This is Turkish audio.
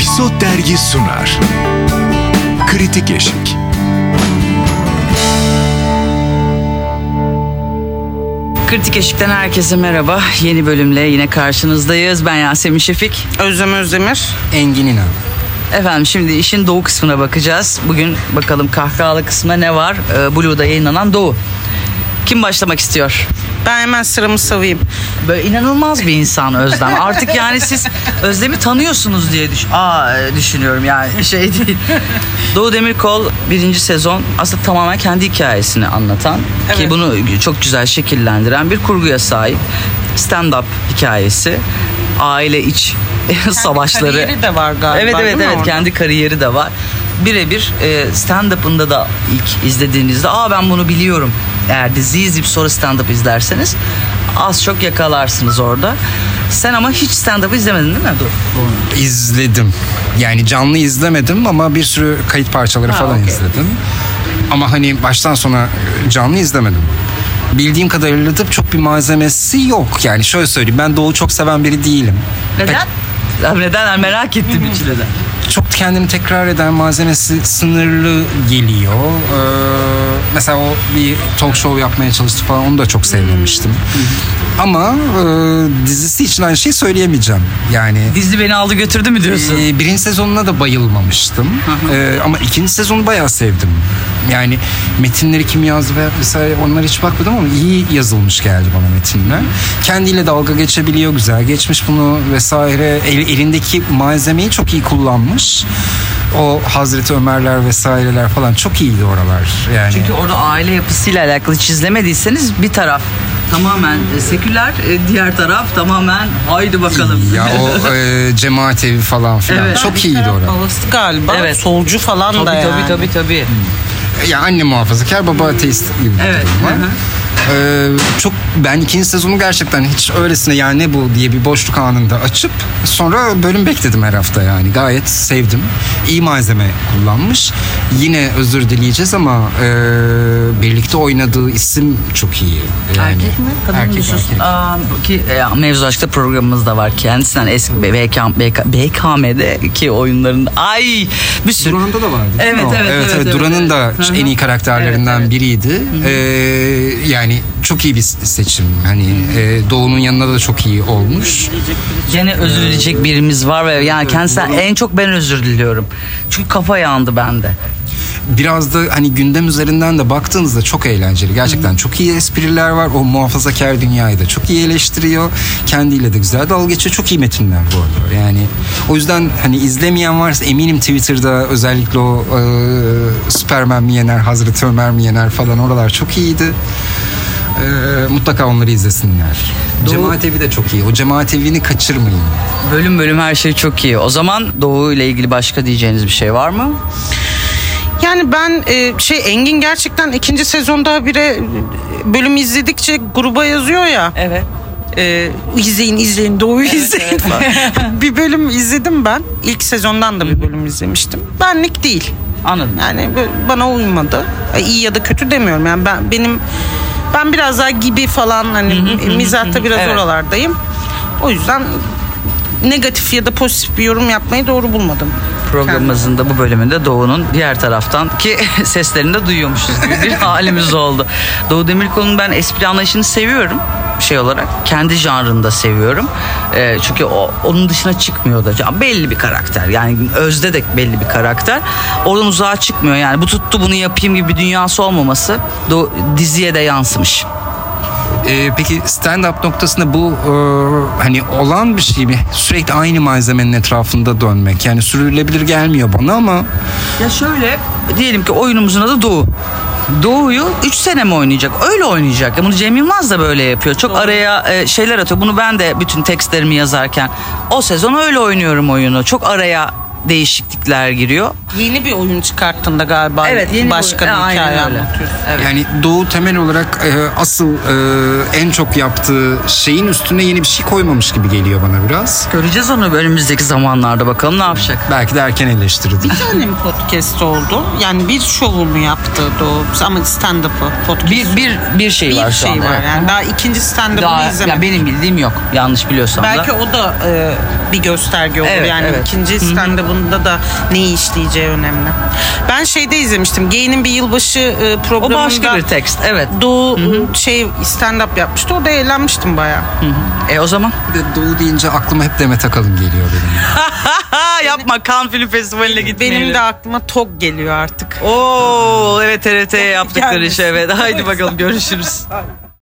Episod Dergi sunar. Kritik Eşik. Kritik Eşik'ten herkese merhaba. Yeni bölümle yine karşınızdayız. Ben Yasemin Şefik. Özlem Özdemir. Engin İnan. Efendim şimdi işin Doğu kısmına bakacağız. Bugün bakalım kahkahalı kısmına ne var? Ee, Blue'da yayınlanan Doğu. Kim başlamak istiyor? Ben hemen sıramı savayım. Böyle inanılmaz bir insan Özlem. Artık yani siz Özlem'i tanıyorsunuz diye düş Aa, düşünüyorum yani şey değil. Doğu Demirkol birinci sezon aslında tamamen kendi hikayesini anlatan ki Evet. bunu çok güzel şekillendiren bir kurguya sahip stand-up hikayesi. Aile iç savaşları. kariyeri de var galiba, Evet evet evet orada? kendi kariyeri de var. Birebir e, stand-up'ında da ilk izlediğinizde aa ben bunu biliyorum. Eğer dizi izleyip sonra stand-up izlerseniz az çok yakalarsınız orada. Sen ama hiç stand-up izlemedin değil mi? Doğru. İzledim. Yani canlı izlemedim ama bir sürü kayıt parçaları Ha, falan okey. izledim. Ama hani baştan sona canlı izlemedim. Bildiğim kadarıyla da çok bir malzemesi yok. Yani şöyle söyleyeyim ben Doğu çok seven biri değilim. Neden? Ya Neden? Merak ettim için neden. Çok kendini tekrar eden malzemesi sınırlı geliyor. Ee, mesela o bir talk show yapmaya çalıştı falan onu da çok sevmemiştim. Ama e, dizisi için aynı şeyi söyleyemeyeceğim. Yani Dizi beni aldı götürdü mü diyorsun? Ee, birinci sezonuna da bayılmamıştım. Ee, ama ikinci sezonu bayağı sevdim. Yani metinleri kim yazdı ve vesaire onlara hiç bakmadım ama iyi yazılmış geldi bana metinler. Kendiyle dalga geçebiliyor güzel geçmiş bunu vesaire. El, elindeki malzemeyi çok iyi kullanmış. O Hazreti Ömerler vesaireler falan çok iyiydi oralar. Yani Çünkü orada aile yapısıyla alakalı hiç izlemediyseniz bir taraf tamamen e, seküler, e, diğer taraf tamamen haydi bakalım. ya o e, cemaat evi falan filan Evet. çok iyiydi orada. Babası galiba. Evet. Solcu falan Tabii da yani. tabii tabii tabii. Ya anne muhafazakar baba ateist gibi bir Evet, durum var. Ee, çok ben ikinci sezonu gerçekten hiç öylesine yani ne bu diye bir boşluk anında açıp sonra bölüm bekledim her hafta yani gayet sevdim. İyi malzeme kullanmış. Yine özür dileyeceğiz ama e, birlikte oynadığı isim çok iyi. Yani, Erkek mi? Kadın mı erkek, erkek. Aa, ki e, Mevzu Aşk'ta programımız da var. Kendisinden eski BK, BK, BKM'deki oyunlarında. Ay bir sürü. Duran'da da vardı. Evet, o? evet, evet, evet, Duran'ın evet. da en iyi karakterlerinden Evet, evet. biriydi. Ee, yani çok iyi bir seçim. Hani e, Doğu'nun yanında da çok iyi olmuş. Gene özür dileyecek birimiz var ve yani kendisinden en çok ben özür diliyorum. Çünkü kafa yandı bende. Biraz da hani gündem üzerinden de baktığınızda çok eğlenceli. Gerçekten çok iyi espriler var. O muhafazakar dünyayı da çok iyi eleştiriyor. Kendiyle de güzel dalga geçiyor. Çok iyi metinler bu arada. Yani o yüzden hani izlemeyen varsa eminim Twitter'da özellikle o e, Superman mi yener, Hazreti Ömer mi yener falan oralar çok iyiydi. E, mutlaka onları izlesinler. Cemaat evi de çok iyi. O cemaat evini kaçırmayın. Bölüm bölüm her şey çok iyi. O zaman Doğu ile ilgili başka diyeceğiniz bir şey var mı? Yani ben e, şey Engin gerçekten ikinci sezonda bire bölüm izledikçe gruba yazıyor ya. Evet. E, izleyin izleyin Doğu'yu izleyin falan. bir bölüm izledim ben. İlk sezondan da bir bölüm izlemiştim. Benlik değil. Anladım. Yani bana uymadı. İyi ya da kötü demiyorum. Yani ben benim ben biraz daha gibi falan hani mizahta biraz Evet. oralardayım. O yüzden negatif ya da pozitif bir yorum yapmayı doğru bulmadım. Programımızın da bu bölümünde Doğu'nun diğer taraftan ki seslerini de duyuyormuşuz gibi bir halimiz oldu. Doğu Demirkol'un ben espri anlayışını seviyorum şey olarak. Kendi janrında seviyorum. Ee, çünkü o, onun dışına çıkmıyor da. Ya Belli bir karakter. Yani Özde de belli bir karakter. Oradan uzağa çıkmıyor. Yani bu tuttu bunu yapayım gibi bir dünyası olmaması Doğu, diziye de yansımış. Ee, peki stand-up noktasında bu e, hani olan bir şey mi? Sürekli aynı malzemenin etrafında dönmek. Yani sürülebilir gelmiyor bana ama Ya şöyle diyelim ki oyunumuzun adı Doğu. Doğu'yu 3 sene mi oynayacak? Öyle oynayacak. Ya bunu Cem Yılmaz da böyle yapıyor. Çok araya e, şeyler atıyor. Bunu ben de bütün tekstlerimi yazarken o sezon öyle oynuyorum oyunu. Çok araya değişiklikler giriyor. Yeni bir oyun çıkarttığında galiba yeni bir başka oyun. bir E, aynen hikaye anlatıyorsun. Evet. yani Doğu temel olarak e, asıl e, en çok yaptığı şeyin üstüne yeni bir şey koymamış gibi geliyor bana biraz. Göreceğiz onu önümüzdeki zamanlarda bakalım ne yapacak. Belki de erken eleştirdi. Bir tane mi podcast oldu? Yani bir şovunu yaptı o ama stand-up'ı podcast. Bir bir bir şey var bir şu şey anda. var evet. yani daha ikinci stand-up'ını izlemedim. ya benim bildiğim yok. Yanlış biliyorsam Belki da. o da e, bir gösterge olur Evet, yani evet. ikinci stand-up'ını kitabında da neyi işleyeceği önemli. Ben şeyde izlemiştim. Gay'nin bir yılbaşı e, O programında başka bir tekst. Evet. Doğu şey stand up yapmıştı. O da eğlenmiştim bayağı. E o zaman? Bir de Doğu deyince aklıma hep Demet Akalın geliyor benim. Yapma Cannes Film Festivali'ne gitmeyelim. Benim de aklıma tok geliyor artık. Oo evet TRT yaptıkları iş evet. Haydi bakalım görüşürüz.